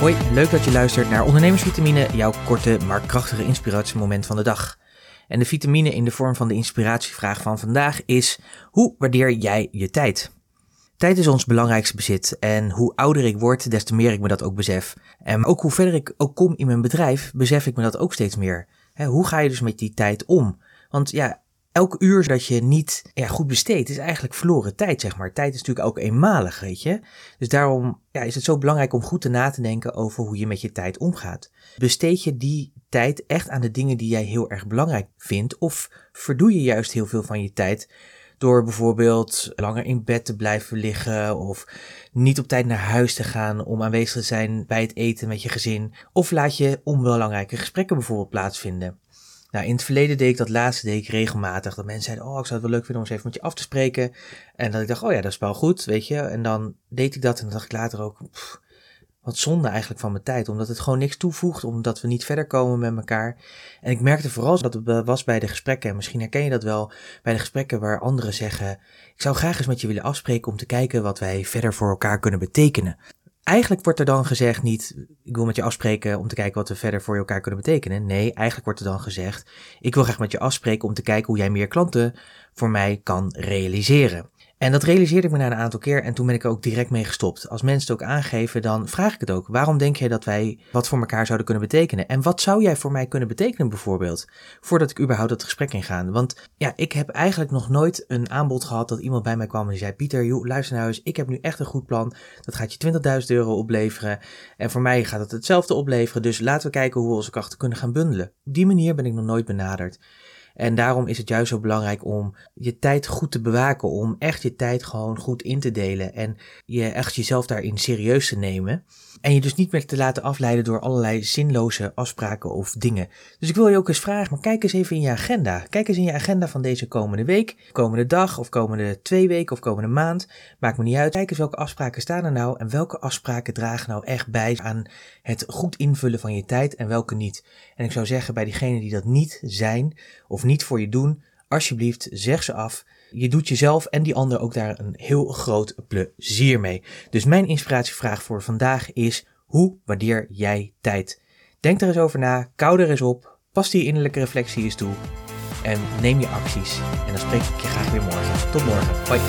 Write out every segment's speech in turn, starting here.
Hoi, leuk dat je luistert naar Ondernemersvitamine, jouw korte maar krachtige inspiratiemoment van de dag. En de vitamine in de vorm van de inspiratievraag van vandaag is: hoe waardeer jij je tijd? Tijd is ons belangrijkste bezit en hoe ouder ik word, des te meer ik me dat ook besef. En ook hoe verder ik ook kom in mijn bedrijf, besef ik me dat ook steeds meer. hoe ga je dus met die tijd om? Want ja, elk uur dat je niet goed besteedt, is eigenlijk verloren tijd, zeg maar. Tijd is natuurlijk ook eenmalig, weet je. Dus daarom ja, is het zo belangrijk om goed te na te denken over hoe je met je tijd omgaat. Besteed je die tijd echt aan de dingen die jij heel erg belangrijk vindt? Of verdoe je juist heel veel van je tijd door bijvoorbeeld langer in bed te blijven liggen of niet op tijd naar huis te gaan om aanwezig te zijn bij het eten met je gezin? Of laat je onbelangrijke gesprekken bijvoorbeeld plaatsvinden? Nou, in het verleden deed ik dat laatste deed ik regelmatig. Dat mensen zeiden, oh, ik zou het wel leuk vinden om eens even met je af te spreken. En dat ik dacht, oh ja, dat is wel goed, weet je. En dan deed ik dat en dan dacht ik later ook, wat zonde eigenlijk van mijn tijd. Omdat het gewoon niks toevoegt, omdat we niet verder komen met elkaar. En ik merkte vooral dat het was bij de gesprekken, en misschien herken je dat wel, bij de gesprekken waar anderen zeggen, ik zou graag eens met je willen afspreken om te kijken wat wij verder voor elkaar kunnen betekenen eigenlijk wordt er dan gezegd niet, ik wil met je afspreken om te kijken wat we verder voor elkaar kunnen betekenen. Nee, eigenlijk wordt er dan gezegd, ik wil graag met je afspreken om te kijken hoe jij meer klanten voor mij kan realiseren. En dat realiseerde ik me na een aantal keer en toen ben ik er ook direct mee gestopt. Als mensen het ook aangeven, dan vraag ik het ook. Waarom denk jij dat wij wat voor elkaar zouden kunnen betekenen? En wat zou jij voor mij kunnen betekenen bijvoorbeeld? Voordat ik überhaupt het gesprek inga. Want ja, ik heb eigenlijk nog nooit een aanbod gehad dat iemand bij mij kwam en die zei... Pieter, joh, luister nou eens, ik heb nu echt een goed plan. Dat gaat je 20.000 euro opleveren. En voor mij gaat het hetzelfde opleveren. Dus laten we kijken hoe we onze krachten kunnen gaan bundelen. Op die manier ben ik nog nooit benaderd. En daarom is het juist zo belangrijk om je tijd goed te bewaken, om echt je tijd gewoon goed in te delen en je echt jezelf daarin serieus te nemen. En je dus niet meer te laten afleiden door allerlei zinloze afspraken of dingen. Dus ik wil je ook eens vragen, maar kijk eens even in je agenda. Kijk eens in je agenda van deze komende week, komende dag of komende twee weken of komende maand. Maakt me niet uit. Kijk eens welke afspraken staan er nou en welke afspraken dragen nou echt bij aan het goed invullen van je tijd en welke niet. En ik zou zeggen bij diegenen die dat niet zijn of niet voor je doen, alsjeblieft zeg ze af. Je doet jezelf en die ander ook daar een heel groot plezier mee. Dus mijn inspiratievraag voor vandaag is: hoe waardeer jij tijd? Denk er eens over na, kou er eens op, pas die innerlijke reflectie eens toe en neem je acties. En dan spreek ik je graag weer morgen. Tot morgen. Bye.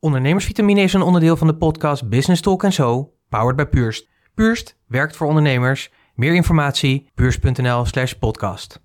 Ondernemersvitamine is een onderdeel van de podcast Business Talk So, powered by Purst. Purst werkt voor ondernemers. Meer informatie, puurs.nl slash podcast.